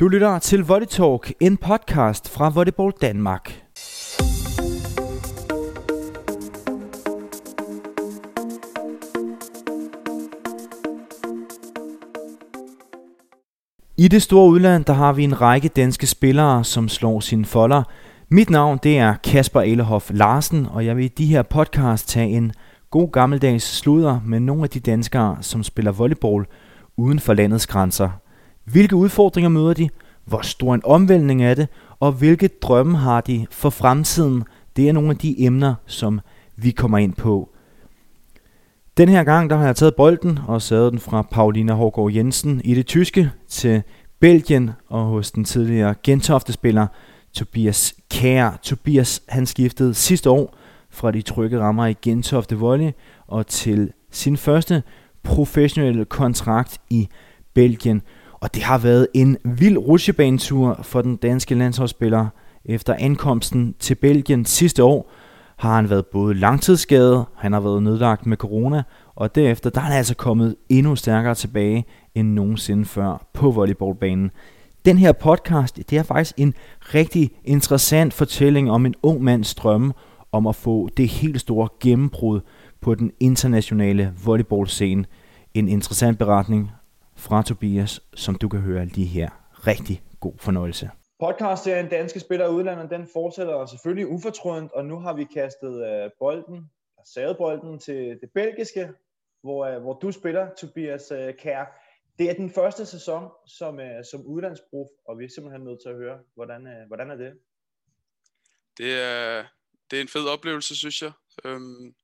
Du lytter til Volley Talk, en podcast fra Volleyball Danmark. I det store udland, der har vi en række danske spillere, som slår sine folder. Mit navn, det er Kasper Elehoff Larsen, og jeg vil i de her podcast tage en god gammeldags sludder med nogle af de danskere, som spiller volleyball uden for landets grænser. Hvilke udfordringer møder de? Hvor stor en omvæltning er det? Og hvilke drømme har de for fremtiden? Det er nogle af de emner, som vi kommer ind på. Den her gang der har jeg taget bolden og sadet den fra Paulina Hårgaard Jensen i det tyske til Belgien og hos den tidligere Gentofte-spiller Tobias Kær. Tobias han skiftede sidste år fra de trygge rammer i Gentofte Volley og til sin første professionelle kontrakt i Belgien. Og det har været en vild rutsjebanetur for den danske landsholdsspiller. Efter ankomsten til Belgien sidste år har han været både langtidsskadet, han har været nedlagt med corona, og derefter der er han altså kommet endnu stærkere tilbage end nogensinde før på volleyballbanen. Den her podcast, det er faktisk en rigtig interessant fortælling om en ung mands drømme om at få det helt store gennembrud på den internationale volleyballscene. En interessant beretning fra Tobias, som du kan høre lige her. Rigtig god fornøjelse. Podcast-serien Danske Spillere Udlandet, den fortsætter selvfølgelig ufortrødent, og nu har vi kastet uh, bolden, savet bolden til det belgiske, hvor, uh, hvor du spiller, Tobias uh, Kær. Det er den første sæson som, som udlandsprof, og vi er simpelthen nødt til at høre, hvordan, hvordan er det? Det er, det er en fed oplevelse, synes jeg. Um,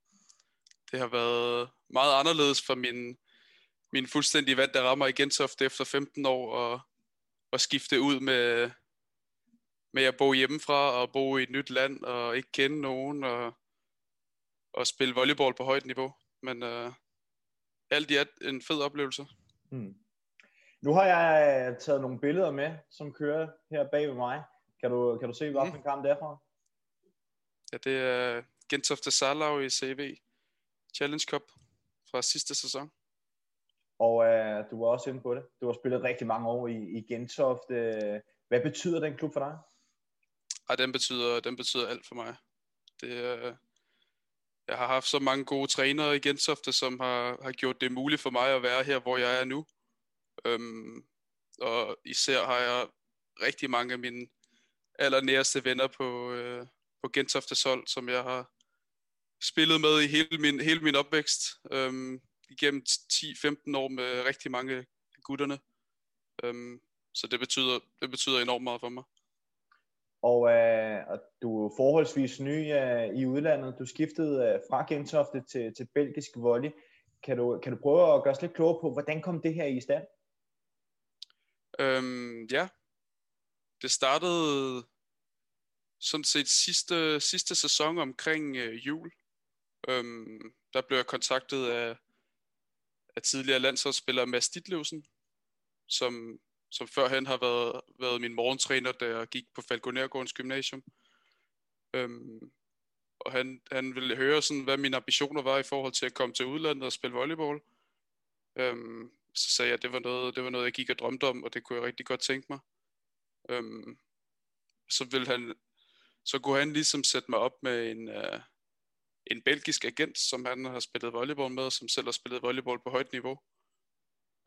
det har været meget anderledes for min, min fuldstændig vand, der rammer i Gentofte efter 15 år, og, og skifte ud med, med at bo hjemmefra, og bo i et nyt land, og ikke kende nogen, og, og spille volleyball på højt niveau. Men uh, alt i alt en fed oplevelse. Hmm. Nu har jeg øh, taget nogle billeder med, som kører her bag ved mig. Kan du, kan du se, hvilken mm. kamp det er fra? Ja, det er Gentofte Sarlau i CV Challenge Cup fra sidste sæson. Og øh, du var også inde på det. Du har spillet rigtig mange år i, i Gentofte. Hvad betyder den klub for dig? Ej, den betyder, den betyder alt for mig. Det, øh, jeg har haft så mange gode trænere i Gentofte, som har, har gjort det muligt for mig at være her, hvor jeg er nu. Øhm, og især har jeg rigtig mange af mine allernæreste venner på, øh, på Gentofte Sol, som jeg har spillet med i hele min, hele min opvækst. Øhm, igennem 10-15 år med rigtig mange af gutterne. Øhm, så det betyder, det betyder enormt meget for mig. Og, øh, og du er forholdsvis ny øh, i udlandet. Du skiftede øh, fra Gentofte til, til belgisk volley. Kan du, kan du prøve at gøre os lidt klogere på, hvordan kom det her i stand? Øhm, ja, det startede sådan set sidste, sidste sæson omkring øh, jul. Øhm, der blev jeg kontaktet af, af tidligere landsholdsspiller Mads Ditlevsen, som, som førhen har været, været min morgentræner, da jeg gik på Falconergårdens gymnasium. Øhm, og han, han ville høre, sådan, hvad mine ambitioner var i forhold til at komme til udlandet og spille volleyball. Øhm, så sagde jeg, at det var, noget, det var noget, jeg gik og drømte om, og det kunne jeg rigtig godt tænke mig. Øhm, så, ville han, så kunne han ligesom sætte mig op med en, øh, en belgisk agent, som han har spillet volleyball med, som selv har spillet volleyball på højt niveau.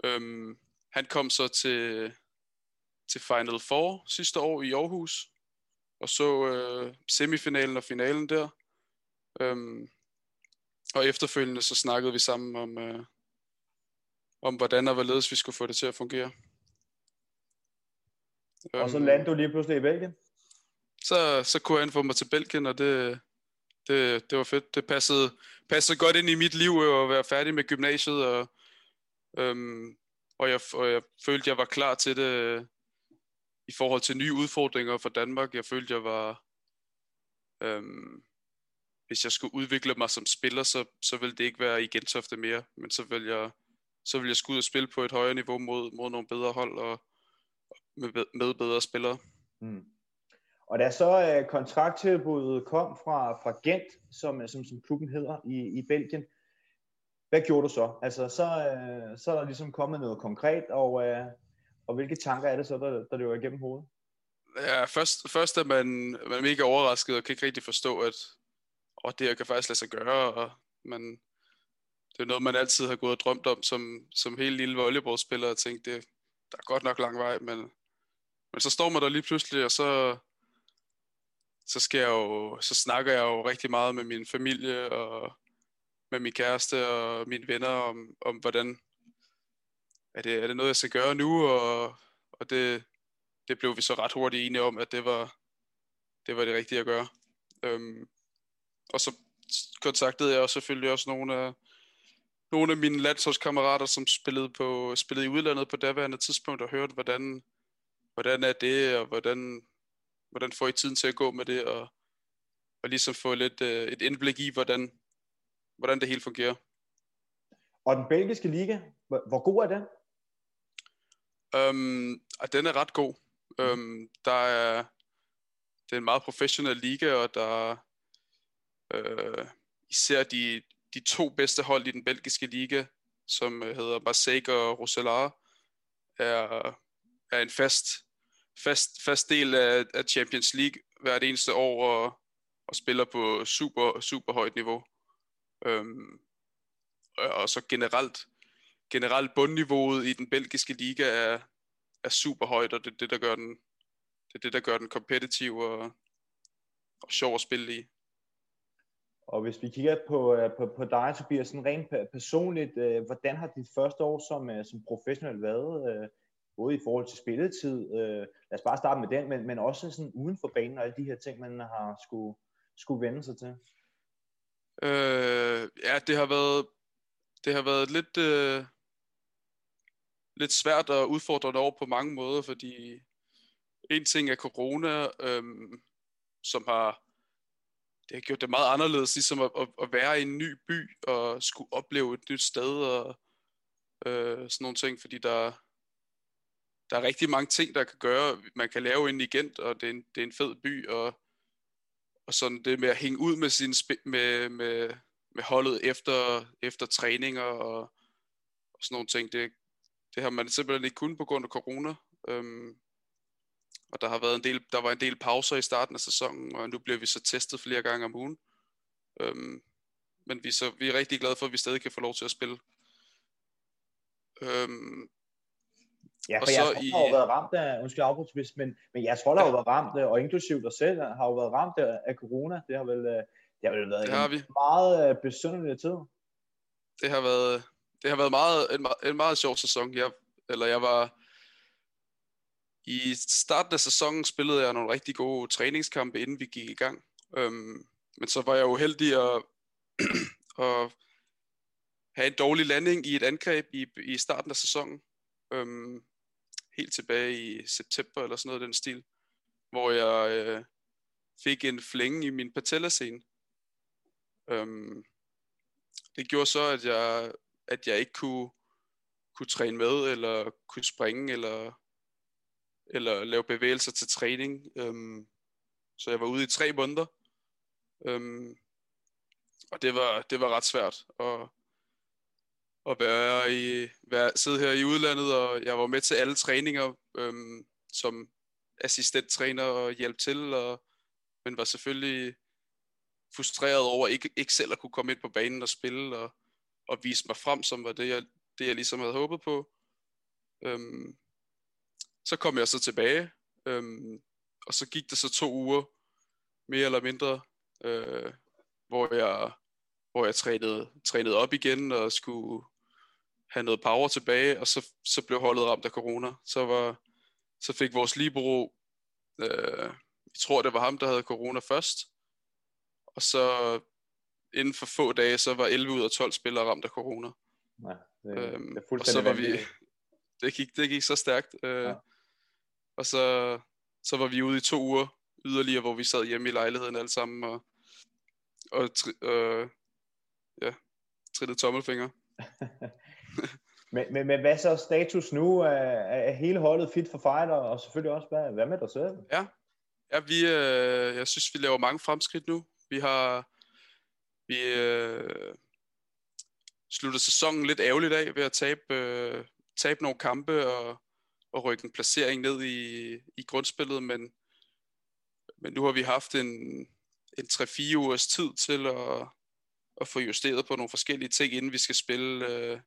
Øhm, han kom så til, til Final Four sidste år i Aarhus, og så øh, semifinalen og finalen der. Øhm, og efterfølgende så snakkede vi sammen om, øh, om hvordan og hvorledes vi skulle få det til at fungere. Og så øhm, landede du lige pludselig i Belgien? Så, så kunne han få mig til Belgien, og det, det, det var fedt. Det passede, passede godt ind i mit liv øh, at være færdig med gymnasiet, og, øhm, og, jeg, og jeg følte, jeg var klar til det øh, i forhold til nye udfordringer for Danmark. Jeg følte, jeg var... Øhm, hvis jeg skulle udvikle mig som spiller, så, så ville det ikke være i Gentofte mere, men så ville jeg, så ville jeg skulle ud og spille på et højere niveau mod, mod nogle bedre hold og med, med bedre spillere. Mm. Og da så øh, kontrakttilbuddet kom fra, fra Gent, som, øh, som, som klubben hedder i, i Belgien, hvad gjorde du så? Altså, så, øh, så er der ligesom kommet noget konkret, og, øh, og hvilke tanker er det så, der, der løber igennem hovedet? Ja, først, først er man, man er mega overrasket og kan ikke rigtig forstå, at og det her kan faktisk lade sig gøre, og man, det er noget, man altid har gået og drømt om som, som helt lille volleyballspiller, og tænkt, det, der er godt nok lang vej, men, men så står man der lige pludselig, og så, så, skal jeg jo, så snakker jeg jo rigtig meget med min familie, og med min kæreste og mine venner om, om hvordan, er det, er det noget, jeg skal gøre nu, og, og det, det blev vi så ret hurtigt enige om, at det var det, var det rigtige at gøre. Øhm, og så kontaktede jeg også selvfølgelig også nogle af, nogle af mine landsholdskammerater, som spillede, på, spillede i udlandet på daværende tidspunkt, og hørte, hvordan, hvordan er det, og hvordan, hvordan får I tiden til at gå med det, og, og ligesom få lidt øh, et indblik i, hvordan, hvordan det hele fungerer. Og den belgiske liga, hvor, god er den? Um, og den er ret god. Um, der er, det er en meget professionel liga, og der er øh, især de, de to bedste hold i den belgiske liga, som øh, hedder Marseille og Roselare, er, er en fast, fast, fast del af, af Champions League hvert eneste år og, og spiller på super, super højt niveau. Øhm, og så generelt, generelt bundniveauet i den belgiske liga er, er super højt, og det er det, der gør den, det er det, der gør den kompetitiv og, og sjov at spille i. Og hvis vi kigger på, øh, på, på dig, Tobias, sådan rent personligt, øh, hvordan har dit første år som, øh, som professionel været, øh, både i forhold til spilletid, øh, lad os bare starte med den, men, men også sådan uden for banen og alle de her ting, man har skulle, skulle vende sig til? Øh, ja, det har været, det har været lidt, øh, lidt svært og udfordrende over på mange måder, fordi en ting er corona, øh, som har det har gjort det meget anderledes, ligesom at, at, at være i en ny by og skulle opleve et nyt sted og øh, sådan nogle ting, fordi der, der er rigtig mange ting, der kan gøre. Man kan lave en igen, og det er en, det er en fed by, og, og sådan det med at hænge ud med, sin med, med, med holdet efter, efter træninger og, og sådan nogle ting, det, det har man simpelthen ikke kun på grund af corona. Øhm, og der har været en del, der var en del pauser i starten af sæsonen, og nu bliver vi så testet flere gange om ugen. Øhm, men vi, så, vi er rigtig glade for, at vi stadig kan få lov til at spille. Øhm, ja, for og jeres i... har jo været ramt af, undskyld afbrudt, men, men jeres hold har jo været ramt, og inklusiv dig selv, har jo været ramt af, corona. Det har vel, øh, det har vel været det har vi. meget øh, besynderlig tid. Det har været, det har været meget, en, en meget sjov sæson. Jeg, eller jeg var, i starten af sæsonen spillede jeg nogle rigtig gode træningskampe, inden vi gik i gang. Øhm, men så var jeg uheldig at, at have en dårlig landing i et angreb i, i starten af sæsonen. Øhm, helt tilbage i september eller sådan noget den stil. Hvor jeg øh, fik en flænge i min patellascene. Øhm, det gjorde så, at jeg, at jeg ikke kunne, kunne træne med, eller kunne springe, eller eller lave bevægelser til træning. Øhm, så jeg var ude i tre måneder. Øhm, og det var, det var ret svært Og at være i, være, sidde her i udlandet, og jeg var med til alle træninger øhm, som assistenttræner og hjælp til, og, men var selvfølgelig frustreret over ikke, ikke selv at kunne komme ind på banen og spille og, og vise mig frem, som var det, jeg, det, jeg ligesom havde håbet på. Øhm, så kom jeg så tilbage, øhm, og så gik det så to uger, mere eller mindre, øh, hvor jeg hvor jeg trænede, trænede op igen og skulle have noget power tilbage, og så, så blev holdet ramt af corona. Så, var, så fik vores libero, øh, jeg tror det var ham, der havde corona først, og så inden for få dage, så var 11 ud af 12 spillere ramt af corona. Ja, det, øhm, det er og så var vi, det gik, det gik så stærkt. Øh, ja. Og så, så var vi ude i to uger yderligere, hvor vi sad hjemme i lejligheden alle sammen og, og tri, øh, ja, trillede tommelfinger. men, men, men hvad så status nu? Er, er hele holdet fit for fight, og selvfølgelig også, hvad, hvad med dig selv? Ja, ja vi, øh, jeg synes, vi laver mange fremskridt nu. Vi har vi øh, sluttet sæsonen lidt ærgerligt af ved at tabe, øh, tabe nogle kampe, og og rykke en placering ned i, i grundspillet, men, men nu har vi haft en, en 3-4 ugers tid til at, at få justeret på nogle forskellige ting, inden vi skal spille, øh,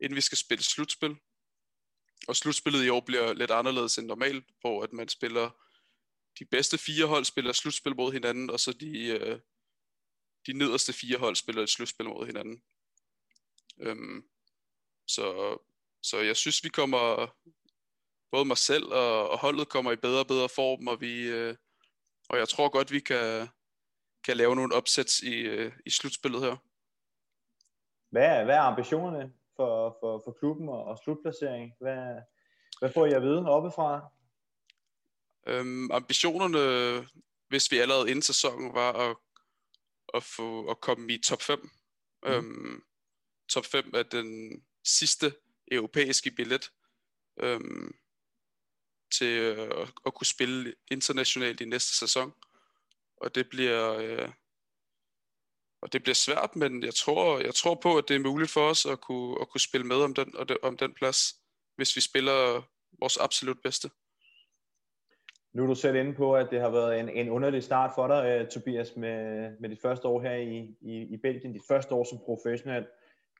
inden vi skal spille slutspil. Og slutspillet i år bliver lidt anderledes end normalt, hvor at man spiller de bedste fire hold spiller slutspil mod hinanden, og så de, øh, de nederste fire hold spiller et slutspil mod hinanden. Øhm, så, så jeg synes, vi kommer, både mig selv og, og holdet kommer i bedre og bedre form, og, vi, øh, og jeg tror godt, vi kan, kan lave nogle opsæt i, øh, i slutspillet her. Hvad er, hvad er ambitionerne for, for, for klubben og, og slutplacering? Hvad, hvad får jeg at vide oppefra? Øhm, ambitionerne, hvis vi allerede inden sæsonen, var at, at, få, at komme i top 5. Mm. Øhm, top 5 er den sidste europæiske billet øhm, til at, at kunne spille internationalt i næste sæson. Og det bliver øh, og det bliver svært, men jeg tror, jeg tror på, at det er muligt for os at kunne, at kunne spille med om den, om den plads, hvis vi spiller vores absolut bedste. Nu er du selv inde på, at det har været en, en underlig start for dig, uh, Tobias, med, med dit første år her i, i, i Belgien, dit første år som professionel.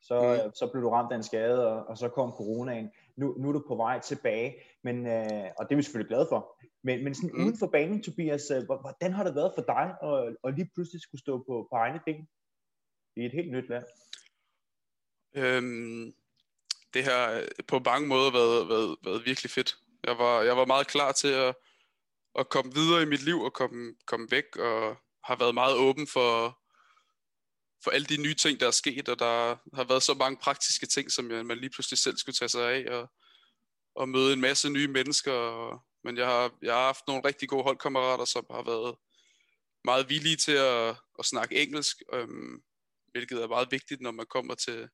Så, mm. så blev du ramt af en skade, og, og så kom coronaen. Nu, nu er du på vej tilbage, men, uh, og det er vi selvfølgelig glade for. Men, men sådan mm. uden for banen, Tobias, uh, hvordan har det været for dig at, at lige pludselig skulle stå på, på egne ben i et helt nyt land? Øhm, det har på mange måder været, været, været virkelig fedt. Jeg var, jeg var meget klar til at at komme videre i mit liv og komme, komme væk, og har været meget åben for, for alle de nye ting, der er sket, og der har været så mange praktiske ting, som man lige pludselig selv skulle tage sig af, og, og møde en masse nye mennesker. Og, men jeg har, jeg har haft nogle rigtig gode holdkammerater, som har været meget villige til at, at snakke engelsk, øhm, hvilket er meget vigtigt, når man kommer til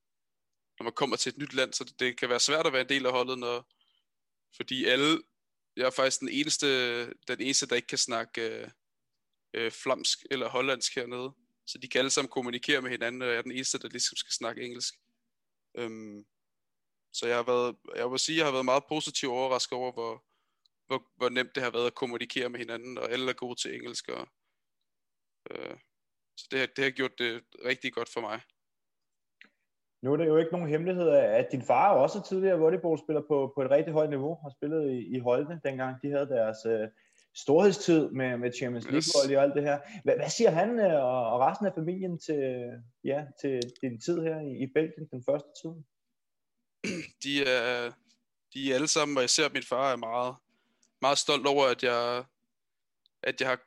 når man kommer til et nyt land, så det, det kan være svært at være en del af holdet, når, fordi alle jeg er faktisk den eneste, den eneste der ikke kan snakke øh, øh, flamsk eller hollandsk hernede. Så de kan alle sammen kommunikere med hinanden, og jeg er den eneste, der ligesom skal snakke engelsk. Øhm, så jeg har været, jeg vil sige, jeg har været meget positiv overrasket over, hvor, hvor, hvor nemt det har været at kommunikere med hinanden, og alle er gode til engelsk. Og, øh, så det, det har gjort det rigtig godt for mig. Nu er det jo ikke nogen hemmelighed, at din far også tidligere volleyballspiller på, på et rigtig højt niveau, har spillet i, i Holte, dengang de havde deres øh, storhedstid med, med Champions League yes. og alt det her. Hvad, hvad siger han øh, og, og resten af familien til, ja, til din tid her i, i Belgien, den første tid? De er, de er alle sammen, og især min far er meget, meget stolt over, at jeg, at jeg har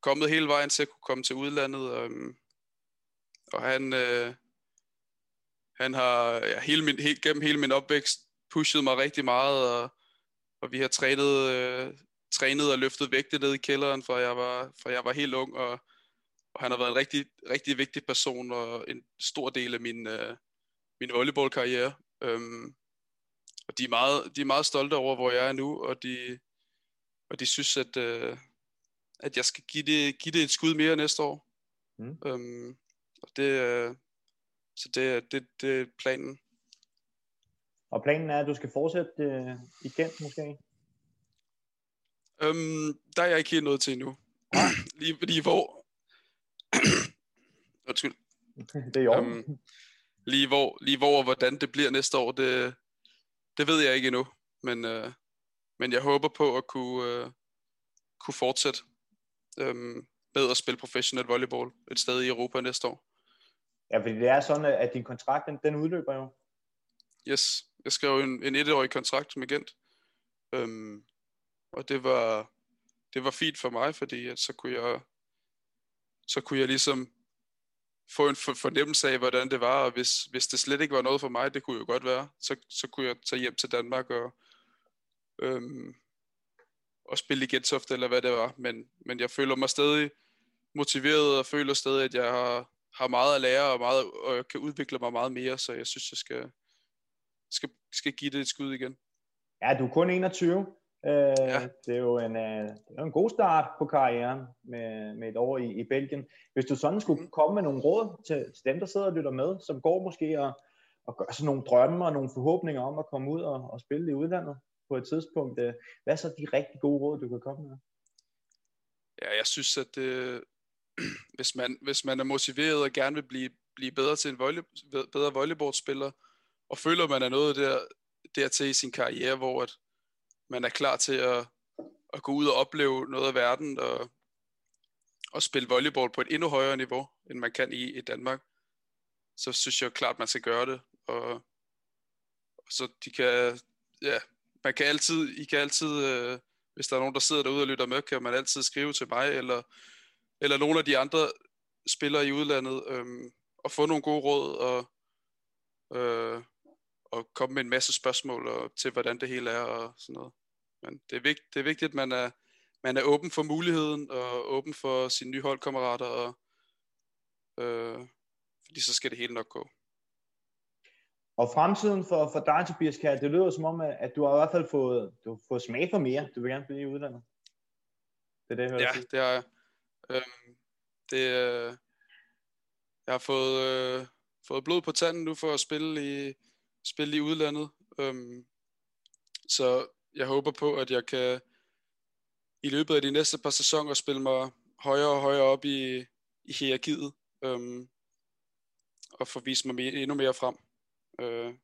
kommet hele vejen til at kunne komme til udlandet. Og, øhm, og han, øh, han har ja, hele min, helt, gennem hele min opvækst pushet mig rigtig meget, og, og vi har trænet, øh, trænet og løftet vægte ned i kælderen, fra jeg var, fra jeg var helt ung, og, og han har været en rigtig, rigtig vigtig person, og en stor del af min, øh, min volleyballkarriere. Øhm, og de er, meget, de er meget stolte over, hvor jeg er nu, og de, og de synes, at, øh, at jeg skal give det, give det et skud mere næste år. Mm. Øhm, og det, øh, så det, det, det er planen. Og planen er, at du skal fortsætte øh, igen måske? Øhm, der er jeg ikke helt nået til endnu. lige, lige hvor... Undskyld. det er jo. Øhm, lige hvor, lige hvor og hvordan det bliver næste år, det, det ved jeg ikke endnu. Men, øh, men jeg håber på at kunne, øh, kunne fortsætte øh, med at spille professionel volleyball et sted i Europa næste år. Ja, fordi det er sådan, at din kontrakt, den, den udløber jo. Yes, jeg skrev en, en etårig kontrakt som agent. Øhm, og det var, det var fint for mig, fordi at så kunne jeg, så kunne jeg ligesom få en fornemmelse af, hvordan det var, og hvis, hvis det slet ikke var noget for mig, det kunne jo godt være, så, så kunne jeg tage hjem til Danmark og, øhm, og spille i Gentofte, eller hvad det var, men, men jeg føler mig stadig motiveret, og føler stadig, at jeg har, har meget at lære, og, meget, og kan udvikle mig meget mere, så jeg synes, jeg skal, skal, skal give det et skud igen. Ja, du er kun 21. Uh, ja. Det er jo en, det er en god start på karrieren med, med et år i, i Belgien. Hvis du sådan skulle mm. komme med nogle råd til, til dem, der sidder og lytter med, som går måske og, og gør sådan nogle drømme og nogle forhåbninger om at komme ud og, og spille i udlandet, på et tidspunkt. Øh, hvad er så de rigtig gode råd, du kan komme med? Ja, jeg synes, at øh, hvis, man, hvis man er motiveret og gerne vil blive, blive bedre til en volley, bedre volleyballspiller, og føler, man er noget der, dertil i sin karriere, hvor at man er klar til at, at gå ud og opleve noget af verden og, og spille volleyball på et endnu højere niveau, end man kan i, i Danmark, så synes jeg klart, man skal gøre det. Og, og så de kan, ja, man kan altid, I kan altid, øh, hvis der er nogen, der sidder derude og lytter med, kan man altid skrive til mig, eller, eller nogle af de andre spillere i udlandet, øh, og få nogle gode råd, og, øh, og komme med en masse spørgsmål og, til, hvordan det hele er, og sådan noget. Men det er, vigtigt, det er vigtigt, at man er, man er åben for muligheden, og åben for sine nye holdkammerater, og, øh, fordi så skal det hele nok gå. Og fremtiden for, for dig, Tobias Kjær, det lyder som om, at du har i hvert fald fået, du har fået smag for mere. Du vil gerne blive i udlandet. Det er det, jeg Ja, det har jeg. Øhm, det, øh, jeg har fået, øh, fået blod på tanden nu for at spille i, spille i udlandet. Øhm, så jeg håber på, at jeg kan i løbet af de næste par sæsoner spille mig højere og højere op i, i hierarkiet. Øhm, og få vist mig mere, endnu mere frem. Øh,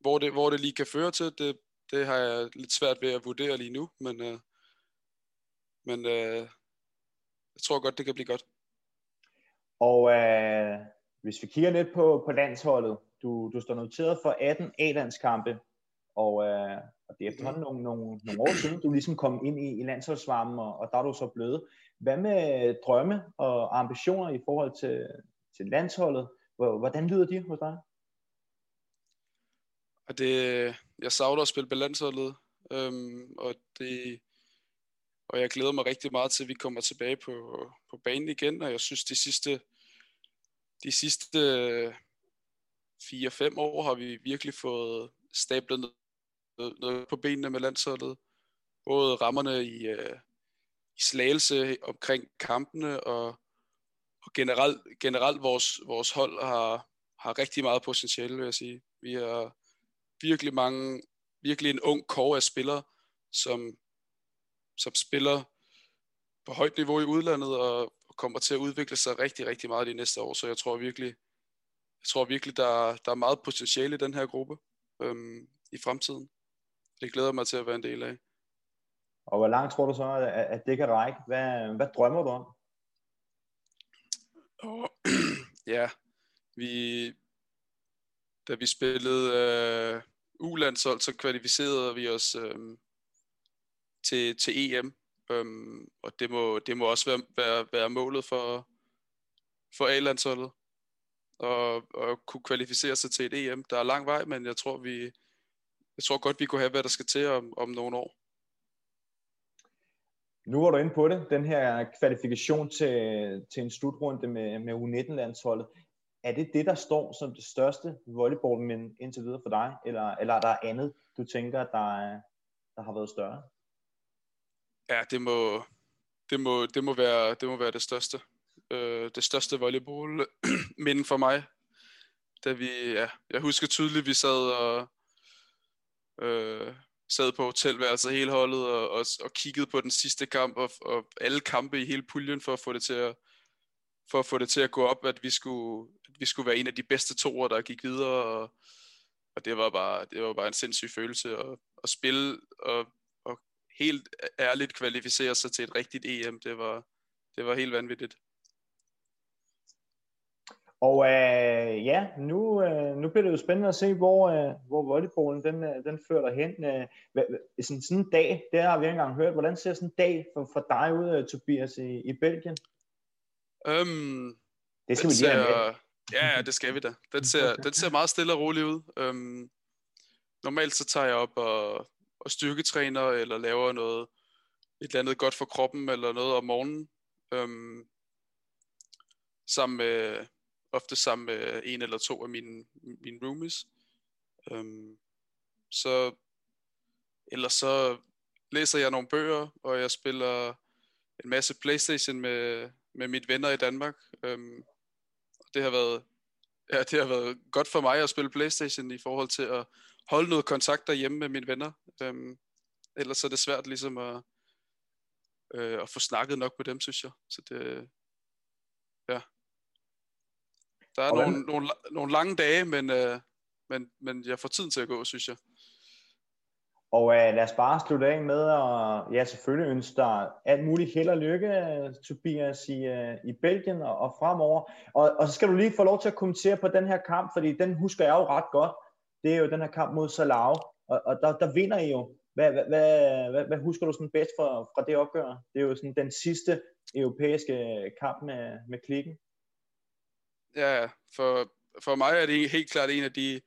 hvor, det, hvor det lige kan føre til, det, det har jeg lidt svært ved at vurdere lige nu, men, øh, men øh, jeg tror godt, det kan blive godt. Og øh, hvis vi kigger lidt på, på landsholdet, du, du står noteret for 18 A-landskampe, og, øh, og det er efterhånden nogle, nogle, nogle år siden, du ligesom kom ind i, i landsholdsvarmen, og, og der er du så blevet. Hvad med drømme og ambitioner i forhold til, til landsholdet? Hvordan lyder de hos dig? Og det, jeg savner at spille på landsholdet, øhm, og, det, og jeg glæder mig rigtig meget til, at vi kommer tilbage på, på banen igen, og jeg synes, de sidste, de sidste øh, 4-5 år har vi virkelig fået stablet noget, noget på benene med landsholdet. Både rammerne i, øh, i slagelse omkring kampene, og, og generelt, generelt vores, vores hold har, har rigtig meget potentiale, vil jeg sige. Vi har virkelig mange, virkelig en ung kår af spillere, som, som spiller på højt niveau i udlandet og, og kommer til at udvikle sig rigtig, rigtig meget de næste år. Så jeg tror virkelig, jeg tror virkelig, der, der er meget potentiale i den her gruppe øhm, i fremtiden. Det glæder mig til at være en del af. Og hvor langt tror du så, at, at det kan række? Hvad, hvad drømmer du om? Og, ja, vi, da vi spillede øh, U-landshold, så kvalificerede vi os øh, til, til EM. Øhm, og det må, det må også være, være, være målet for, for A-landsholdet. Og, og kunne kvalificere sig til et EM. Der er lang vej, men jeg tror, vi, jeg tror godt, vi kunne have, hvad der skal til om, om nogle år. Nu var du inde på det, den her kvalifikation til, til en slutrunde med, med U19-landsholdet er det det, der står som det største volleyballmind indtil videre for dig, eller, eller er der andet, du tænker, der, der har været større? Ja, det må, det må, det må, være, det må være det største. Øh, det største volleyball minde for mig. Da vi, ja, jeg husker tydeligt, vi sad og øh, sad på hotelværelset hele holdet og, og, og kiggede på den sidste kamp og, og alle kampe i hele puljen for at få det til at, for at få det til at gå op, at vi skulle, at vi skulle være en af de bedste toer, der gik videre, og, og det var bare, det var bare en sindssyg følelse at, at spille og, og helt ærligt kvalificere sig til et rigtigt EM. Det var, det var helt vanvittigt. Og øh, ja, nu, øh, nu bliver det jo spændende at se, hvor, øh, hvor volleyballen den, øh, den fører dig hen. Øh, sådan, sådan en dag, det har vi ikke engang hørt. Hvordan ser sådan en dag for, for dig ud, øh, Tobias, i, i Belgien? Um, det skal vi lige have med. Ja, det skal vi da. Den ser, den ser meget stille og rolig ud. Um, normalt så tager jeg op og, og styrketræner, eller laver noget, et eller andet godt for kroppen, eller noget om morgenen. Um, sammen med, ofte sammen med en eller to af mine, mine roomies. Øhm, så, ellers så læser jeg nogle bøger, og jeg spiller en masse Playstation med, med mine venner i Danmark. Um, det har været ja, det har været godt for mig at spille Playstation i forhold til at holde noget kontakt derhjemme med mine venner. Øhm, ellers er det svært ligesom at, øh, at få snakket nok med dem, synes jeg. Så det. Der er nogle, nogle, nogle lange dage, men, øh, men, men jeg får tiden til at gå, synes jeg. Og uh, lad os bare slutte af med at ja, selvfølgelig ønske dig alt muligt held og lykke, Tobias, i, uh, i Belgien og, og fremover. Og, og så skal du lige få lov til at kommentere på den her kamp, fordi den husker jeg jo ret godt. Det er jo den her kamp mod Salau, og, og der, der vinder I jo. Hvad, hvad, hvad, hvad, hvad husker du sådan bedst fra, fra det opgør? Det er jo sådan den sidste europæiske kamp med, med klikken. Ja, for, for mig er det helt klart en af de,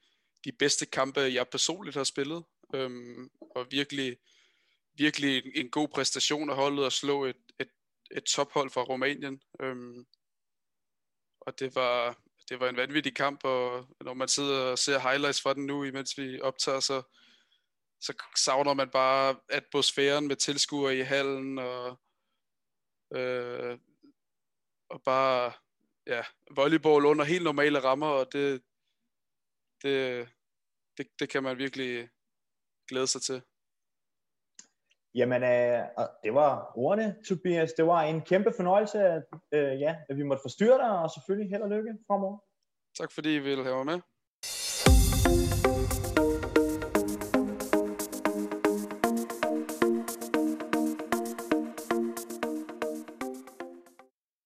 de bedste kampe, jeg personligt har spillet øhm, og virkelig, virkelig en, en god præstation af holdet at slå et, et, et tophold fra Rumænien. Øhm, og det var, det var en vanvittig kamp, og når man sidder og ser highlights fra den nu, imens vi optager, så, så savner man bare atmosfæren med tilskuere i hallen, og, øh, og bare ja, volleyball under helt normale rammer, og det, det, det, det kan man virkelig glæde sig til. Jamen, øh, det var ordene, Tobias. Det var en kæmpe fornøjelse, at, øh, ja, at vi måtte forstyrre dig, og selvfølgelig held og lykke fremover. Tak fordi I ville have mig med.